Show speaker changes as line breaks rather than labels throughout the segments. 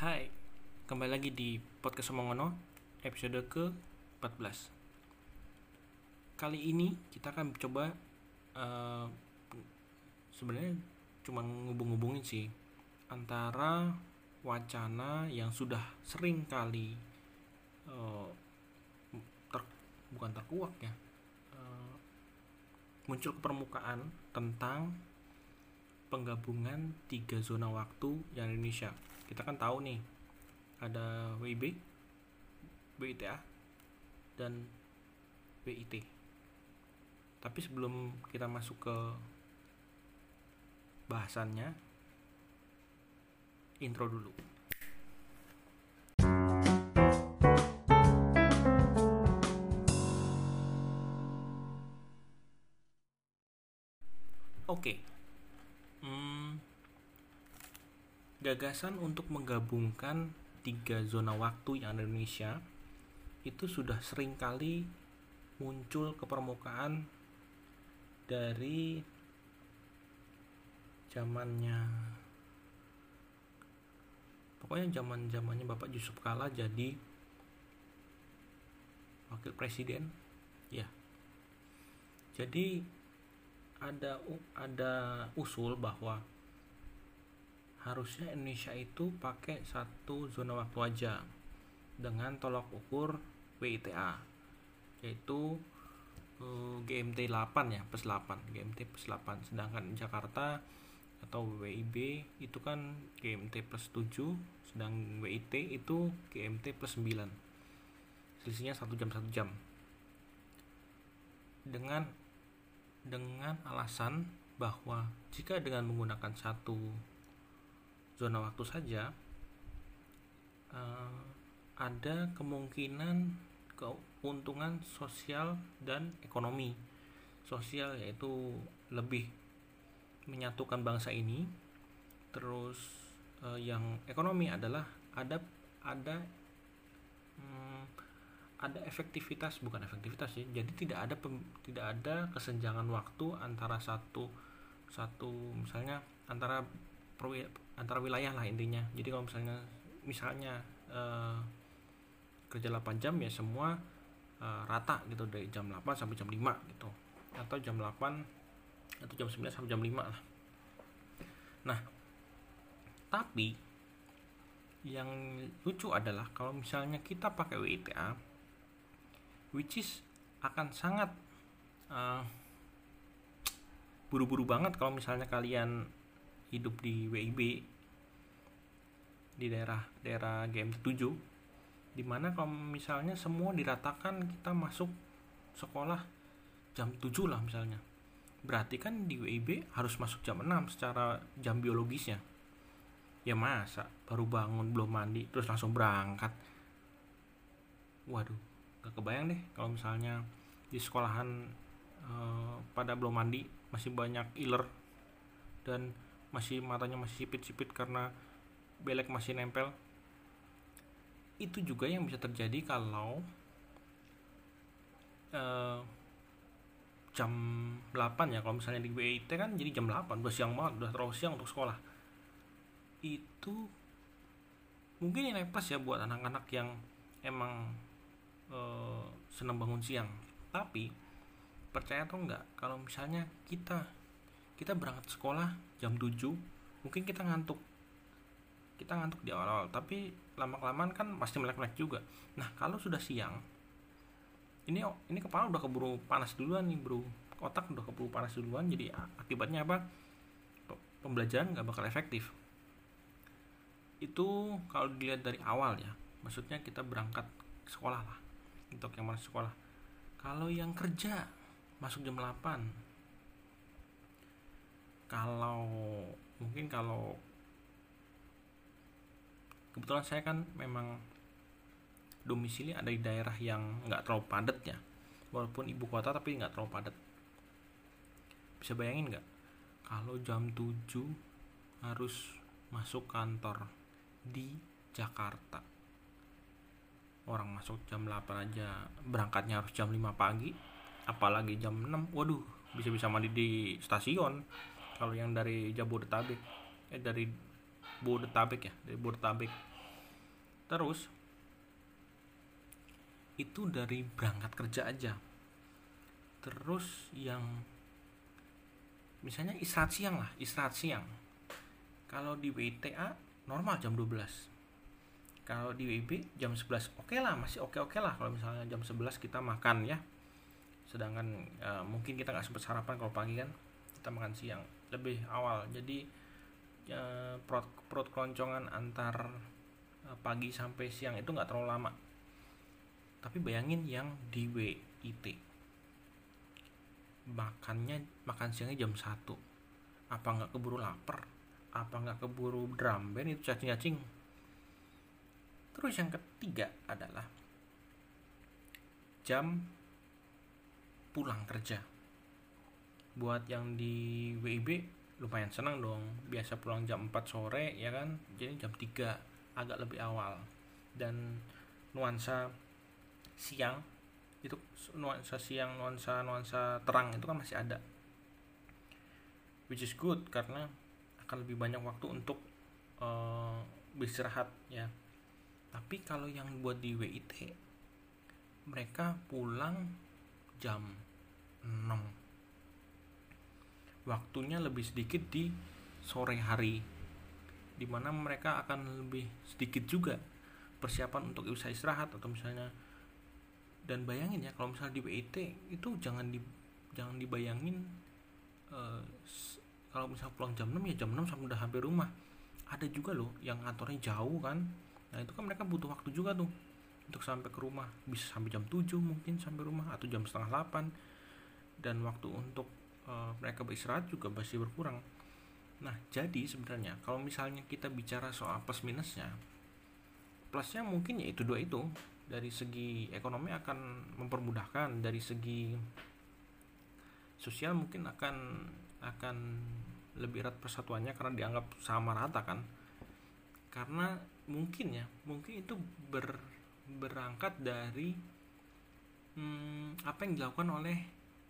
Hai, kembali lagi di podcast Omongono episode ke-14 Kali ini kita akan coba uh, sebenarnya cuma ngubung-ngubungin sih antara wacana yang sudah sering kali uh, ter, bukan terkuak ya uh, muncul ke permukaan tentang penggabungan tiga zona waktu yang Indonesia. Kita kan tahu nih ada WIB, WITA, dan WIT. Tapi sebelum kita masuk ke bahasannya, intro dulu. Oke, gagasan untuk menggabungkan tiga zona waktu yang ada di Indonesia itu sudah sering kali muncul ke permukaan dari zamannya pokoknya zaman zamannya Bapak Yusuf Kala jadi wakil presiden. Ya. Jadi ada ada usul bahwa harusnya Indonesia itu pakai satu zona waktu aja dengan tolak ukur WITA yaitu uh, GMT 8 ya plus 8 GMT plus 8 sedangkan Jakarta atau WIB itu kan GMT plus 7 sedang WIT itu GMT plus 9 selisihnya satu jam satu jam. Dengan dengan alasan bahwa jika dengan menggunakan satu zona waktu saja uh, ada kemungkinan keuntungan sosial dan ekonomi. Sosial yaitu lebih menyatukan bangsa ini. Terus uh, yang ekonomi adalah ada ada hmm, ada efektivitas bukan efektivitas sih jadi tidak ada pem, tidak ada kesenjangan waktu antara satu satu misalnya antara antara wilayah lah intinya. Jadi kalau misalnya misalnya uh, kerja 8 jam ya semua uh, rata gitu dari jam 8 sampai jam 5 gitu. Atau jam 8 atau jam 9 sampai jam 5 lah. Nah tapi yang lucu adalah kalau misalnya kita pakai WITA which is akan sangat uh, buru-buru banget kalau misalnya kalian hidup di WIB di daerah daerah GM 7 di mana kalau misalnya semua diratakan kita masuk sekolah jam 7 lah misalnya. Berarti kan di WIB harus masuk jam 6 secara jam biologisnya. Ya masa baru bangun belum mandi terus langsung berangkat. Waduh gak kebayang deh kalau misalnya di sekolahan uh, pada belum mandi masih banyak iler dan masih matanya masih sipit-sipit karena belek masih nempel. Itu juga yang bisa terjadi kalau uh, jam 8 ya kalau misalnya di WIT kan jadi jam 8 udah siang banget udah terlalu siang untuk sekolah. Itu mungkin ini pas ya buat anak-anak yang emang uh, senang bangun siang. Tapi percaya atau enggak kalau misalnya kita kita berangkat sekolah jam 7 mungkin kita ngantuk. Kita ngantuk di awal-awal tapi lama kelamaan kan pasti melek-melek juga. Nah kalau sudah siang ini ini kepala udah keburu panas duluan nih bro. Otak udah keburu panas duluan jadi akibatnya apa? Pembelajaran nggak bakal efektif. Itu kalau dilihat dari awal ya maksudnya kita berangkat sekolah lah untuk yang masuk sekolah. Kalau yang kerja masuk jam 8 kalau mungkin kalau kebetulan saya kan memang domisili ada di daerah yang nggak terlalu padat ya. Walaupun ibu kota tapi nggak terlalu padat. Bisa bayangin nggak? Kalau jam 7 harus masuk kantor di Jakarta. Orang masuk jam 8 aja berangkatnya harus jam 5 pagi apalagi jam 6 waduh bisa-bisa mandi di stasiun kalau yang dari Jabodetabek. Eh dari Bodetabek ya dari Bodetabek. Terus itu dari berangkat kerja aja. Terus yang misalnya istirahat siang lah istirahat siang. Kalau di WTA normal jam 12 kalau di WIB jam 11 oke okay lah masih oke oke lah kalau misalnya jam 11 kita makan ya. Sedangkan uh, mungkin kita nggak sempat sarapan kalau pagi kan kita makan siang lebih awal. Jadi uh, perut perut keloncongan antar uh, pagi sampai siang itu nggak terlalu lama. Tapi bayangin yang di WIT makannya makan siangnya jam 1 apa nggak keburu lapar? Apa nggak keburu drum band? Itu cacing-cacing. Terus yang ketiga adalah jam pulang kerja buat yang di WIB lumayan senang dong. Biasa pulang jam 4 sore ya kan? Jadi jam 3 agak lebih awal. Dan nuansa siang itu nuansa siang nuansa nuansa terang itu kan masih ada. Which is good karena akan lebih banyak waktu untuk uh, beristirahat ya. Tapi kalau yang buat di WIT mereka pulang jam 6 waktunya lebih sedikit di sore hari di mana mereka akan lebih sedikit juga persiapan untuk bisa istirahat atau misalnya dan bayangin ya kalau misalnya di WIT itu jangan di jangan dibayangin uh, kalau misalnya pulang jam 6 ya jam 6 sampai udah hampir rumah. Ada juga loh yang kantornya jauh kan nah itu kan mereka butuh waktu juga tuh untuk sampai ke rumah bisa sampai jam 7 mungkin sampai rumah atau jam setengah 8 dan waktu untuk uh, mereka beristirahat juga masih berkurang. Nah jadi sebenarnya kalau misalnya kita bicara soal plus minusnya plusnya mungkin ya itu dua itu. Dari segi ekonomi akan mempermudahkan dari segi sosial mungkin akan akan lebih erat persatuannya karena dianggap sama rata kan. Karena mungkin ya mungkin itu ber, berangkat dari hmm, apa yang dilakukan oleh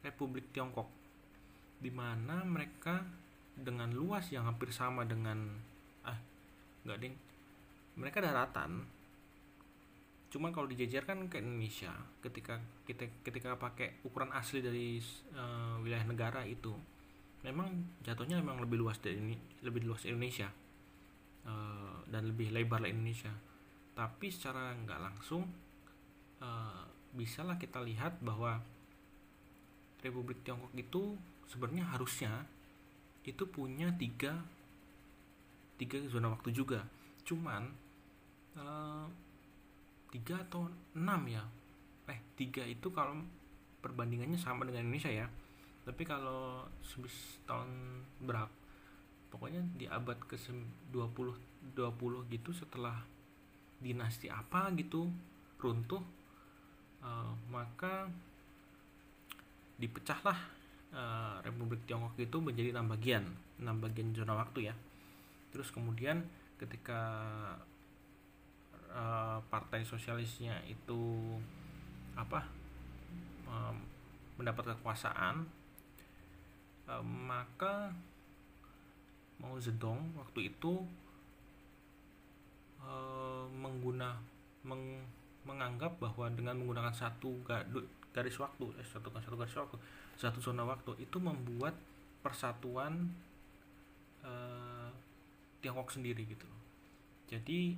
Republik Tiongkok di mana mereka dengan luas yang hampir sama dengan ah nggak ding. Mereka daratan. Cuma kalau dijajarkan ke Indonesia, ketika kita ketika pakai ukuran asli dari uh, wilayah negara itu, memang jatuhnya memang lebih luas dari ini, lebih luas Indonesia. Uh, dan lebih lebar lah Indonesia. Tapi secara nggak langsung uh, bisalah kita lihat bahwa Republik Tiongkok itu sebenarnya harusnya itu punya tiga tiga zona waktu juga. Cuman uh, tiga atau enam ya eh tiga itu kalau perbandingannya sama dengan Indonesia ya tapi kalau sebis tahun berapa pokoknya di abad ke 20 20 gitu setelah dinasti apa gitu runtuh uh, maka dipecahlah uh, Republik Tiongkok itu menjadi enam bagian enam bagian zona waktu ya. Terus kemudian ketika uh, partai sosialisnya itu apa mendapat kekuasaan maka Mao Zedong waktu itu uh, mengguna meng, menganggap bahwa dengan menggunakan satu garis waktu eh, satu satu garis waktu satu zona waktu. Itu membuat persatuan uh, Tiongkok sendiri gitu jadi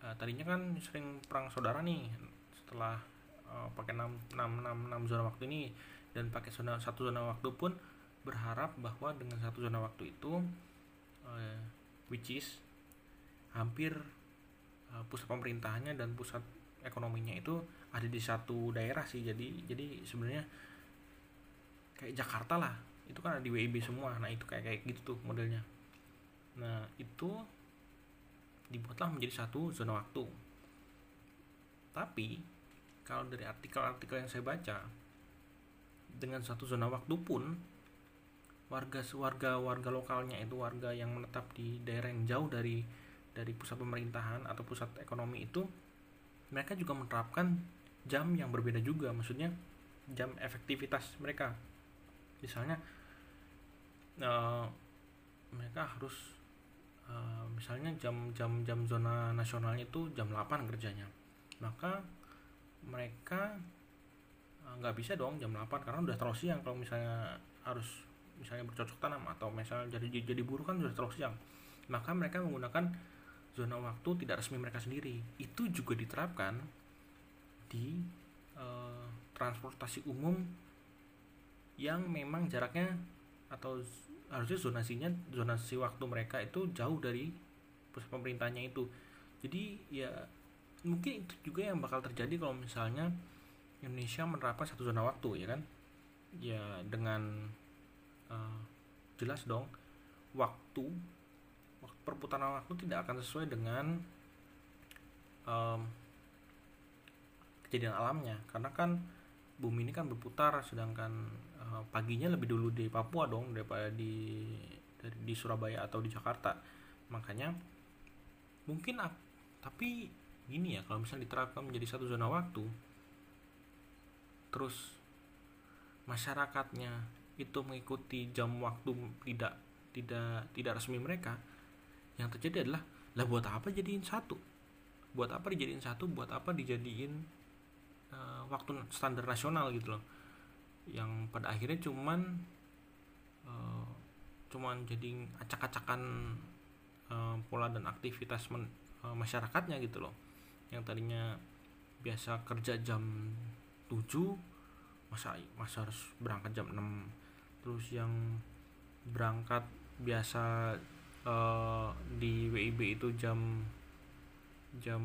uh, tadinya kan sering perang saudara nih setelah uh, pakai 6, 6, 6, 6 zona waktu ini dan pakai zona satu zona waktu pun berharap bahwa dengan satu zona waktu itu uh, which is hampir uh, pusat pemerintahannya dan pusat ekonominya itu ada di satu daerah sih. Jadi jadi sebenarnya kayak Jakarta lah. Itu kan ada di WIB semua. Nah itu kayak kayak gitu tuh modelnya. Nah itu dibuatlah menjadi satu zona waktu. Tapi kalau dari artikel-artikel yang saya baca dengan satu zona waktu pun warga warga warga lokalnya itu warga yang menetap di daerah yang jauh dari dari pusat pemerintahan atau pusat ekonomi itu mereka juga menerapkan jam yang berbeda juga. Maksudnya jam efektivitas mereka misalnya uh, mereka harus uh, misalnya jam jam zona nasionalnya itu jam 8 kerjanya. Maka mereka nggak uh, bisa dong jam 8 karena udah terlalu siang. Kalau misalnya harus misalnya bercocok tanam atau misalnya jadi jadi buruh kan sudah terlalu siang. Maka mereka menggunakan zona waktu tidak resmi mereka sendiri. Itu juga diterapkan di uh, transportasi umum yang memang jaraknya atau harusnya zonasinya zonasi waktu mereka itu jauh dari pusat pemerintahnya itu. Jadi ya mungkin itu juga yang bakal terjadi kalau misalnya Indonesia menerapkan satu zona waktu ya kan? Ya dengan uh, jelas dong waktu perputaran waktu tidak akan sesuai dengan um, kejadian alamnya. Karena kan bumi ini kan berputar sedangkan uh, paginya lebih dulu di Papua dong daripada di dari di Surabaya atau di Jakarta. Makanya mungkin tapi gini ya kalau misalnya diterapkan menjadi satu zona waktu terus masyarakatnya itu mengikuti jam waktu tidak tidak tidak resmi mereka yang terjadi adalah lah buat apa jadiin satu? Buat apa dijadiin satu? Buat apa dijadiin uh, waktu standar nasional gitu loh yang pada akhirnya cuman uh, cuman jadi acak-acakan uh, pola dan aktivitas men, uh, masyarakatnya gitu loh. Yang tadinya biasa kerja jam 7 masa masa harus berangkat jam 6 terus yang berangkat biasa uh, di WIB itu jam jam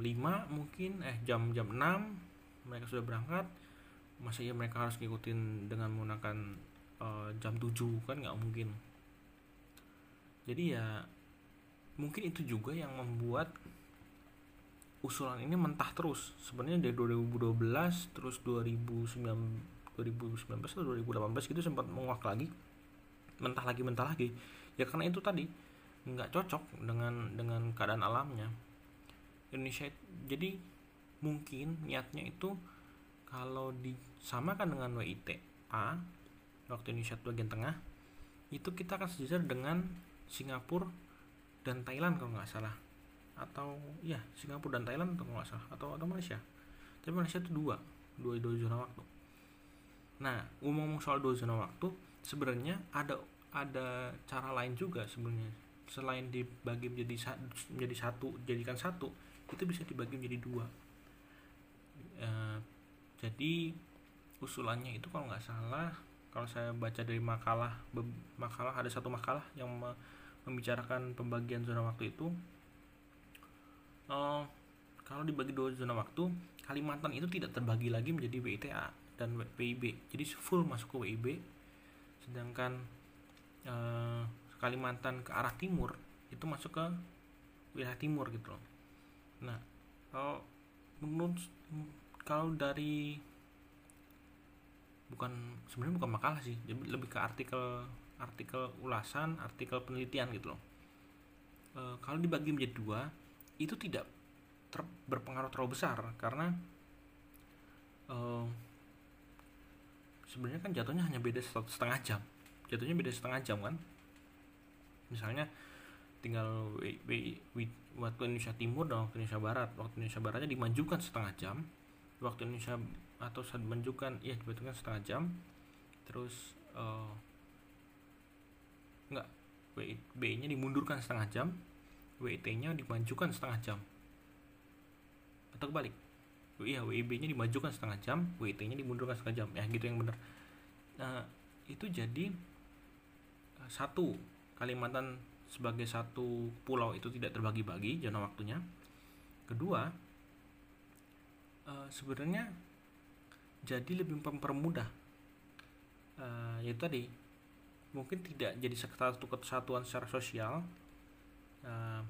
5 mungkin eh jam jam 6 mereka sudah berangkat masa ya mereka harus ngikutin dengan menggunakan uh, jam 7 kan nggak mungkin. Jadi ya mungkin itu juga yang membuat usulan ini mentah terus. Sebenarnya dari 2012 terus 2009 2019 atau 2018 gitu sempat menguak lagi. Mentah lagi mentah lagi. Ya karena itu tadi nggak cocok dengan dengan keadaan alamnya. Indonesia jadi mungkin niatnya itu kalau disamakan dengan WITA waktu Indonesia bagian tengah itu kita akan sejajar dengan Singapura dan Thailand kalau nggak salah. Atau ya Singapura dan Thailand atau nggak salah atau atau Malaysia. Tapi Malaysia itu dua dua dua zona waktu. Nah ngomong-ngomong soal dua zona waktu sebenarnya ada ada cara lain juga sebenarnya. Selain dibagi menjadi menjadi satu jadikan satu itu bisa dibagi menjadi dua. E, jadi usulannya itu kalau nggak salah kalau saya baca dari makalah makalah ada satu makalah yang membicarakan pembagian zona waktu itu. E, kalau dibagi dua zona waktu Kalimantan itu tidak terbagi lagi menjadi WITA dan WIB jadi full masuk ke WIB sedangkan eh, Kalimantan ke arah timur itu masuk ke wilayah timur gitu loh. Nah, kalau menurut kalau dari bukan sebenarnya bukan makalah sih, lebih ke artikel artikel ulasan, artikel penelitian gitu loh. E, kalau dibagi menjadi dua, itu tidak ter, berpengaruh terlalu besar karena e, sebenarnya kan jatuhnya hanya beda setengah jam. Jatuhnya beda setengah jam kan. Misalnya tinggal waktu Indonesia Timur dan waktu Indonesia Barat. Waktu Indonesia Baratnya dimajukan setengah jam waktu Indonesia atau saat dimajukan ya dimajukan setengah jam. Terus uh, enggak B nya dimundurkan setengah jam WT nya dimajukan setengah jam. Atau kebalik? Iya WIB nya dimajukan setengah jam WT nya dimundurkan setengah jam. Ya gitu yang benar. Nah itu jadi satu Kalimantan sebagai satu pulau itu tidak terbagi-bagi zona waktunya. Kedua uh, sebenarnya jadi lebih mempermudah. Uh, yaitu tadi. Mungkin tidak jadi satu kesatuan secara sosial. Uh,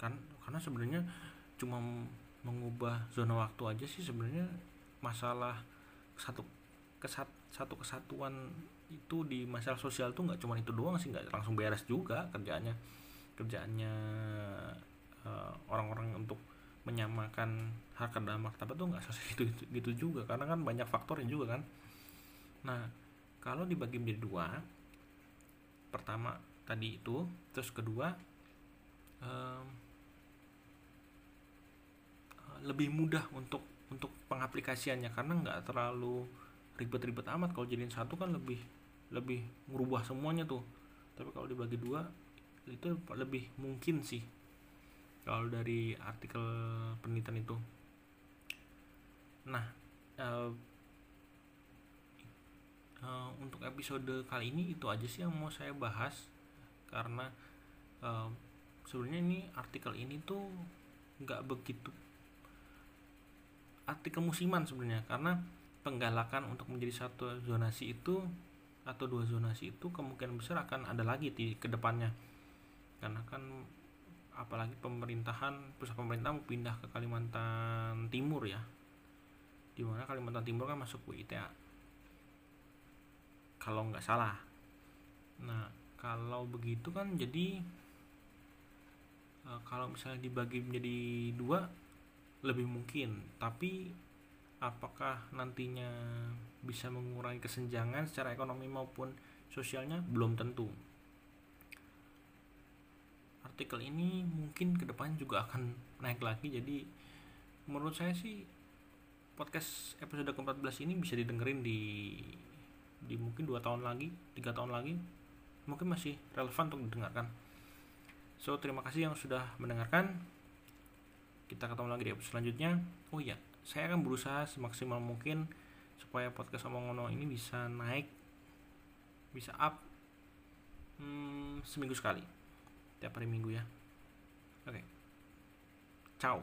kan karena sebenarnya cuma mengubah zona waktu aja sih sebenarnya masalah satu kesat satu kesatuan itu di masalah sosial tuh nggak cuma itu doang sih nggak langsung beres juga kerjaannya. Kerjaannya uh, orang-orang untuk menyamakan harkat dan martabat tuh nggak selesai gitu, gitu juga karena kan banyak faktornya juga kan. Nah kalau dibagi menjadi dua pertama tadi itu terus kedua um, lebih mudah untuk untuk pengaplikasiannya karena nggak terlalu ribet-ribet amat. Kalau jadiin satu kan lebih lebih merubah semuanya tuh. Tapi kalau dibagi dua itu lebih mungkin sih kalau dari artikel penelitian itu. Nah uh, uh, untuk episode kali ini itu aja sih yang mau saya bahas. Karena uh, sebenarnya ini artikel ini tuh nggak begitu artikel musiman sebenarnya. Karena penggalakan untuk menjadi satu zonasi itu atau dua zonasi itu kemungkinan besar akan ada lagi di ke depannya. Karena kan apalagi pemerintahan pusat pemerintah mau pindah ke Kalimantan Timur ya. Di mana Kalimantan Timur kan masuk WITA kalau nggak salah. Nah kalau begitu kan jadi uh, kalau misalnya dibagi menjadi dua lebih mungkin. Tapi apakah nantinya bisa mengurangi kesenjangan secara ekonomi maupun sosialnya? Belum tentu artikel ini mungkin ke depan juga akan naik lagi. Jadi menurut saya sih podcast episode ke-14 ini bisa didengerin di di mungkin dua tahun lagi tiga tahun lagi. Mungkin masih relevan untuk didengarkan. So terima kasih yang sudah mendengarkan. Kita ketemu lagi di episode selanjutnya. Oh iya saya akan berusaha semaksimal mungkin supaya podcast omong ini bisa naik bisa up hmm, seminggu sekali tiap hari minggu ya oke okay. ciao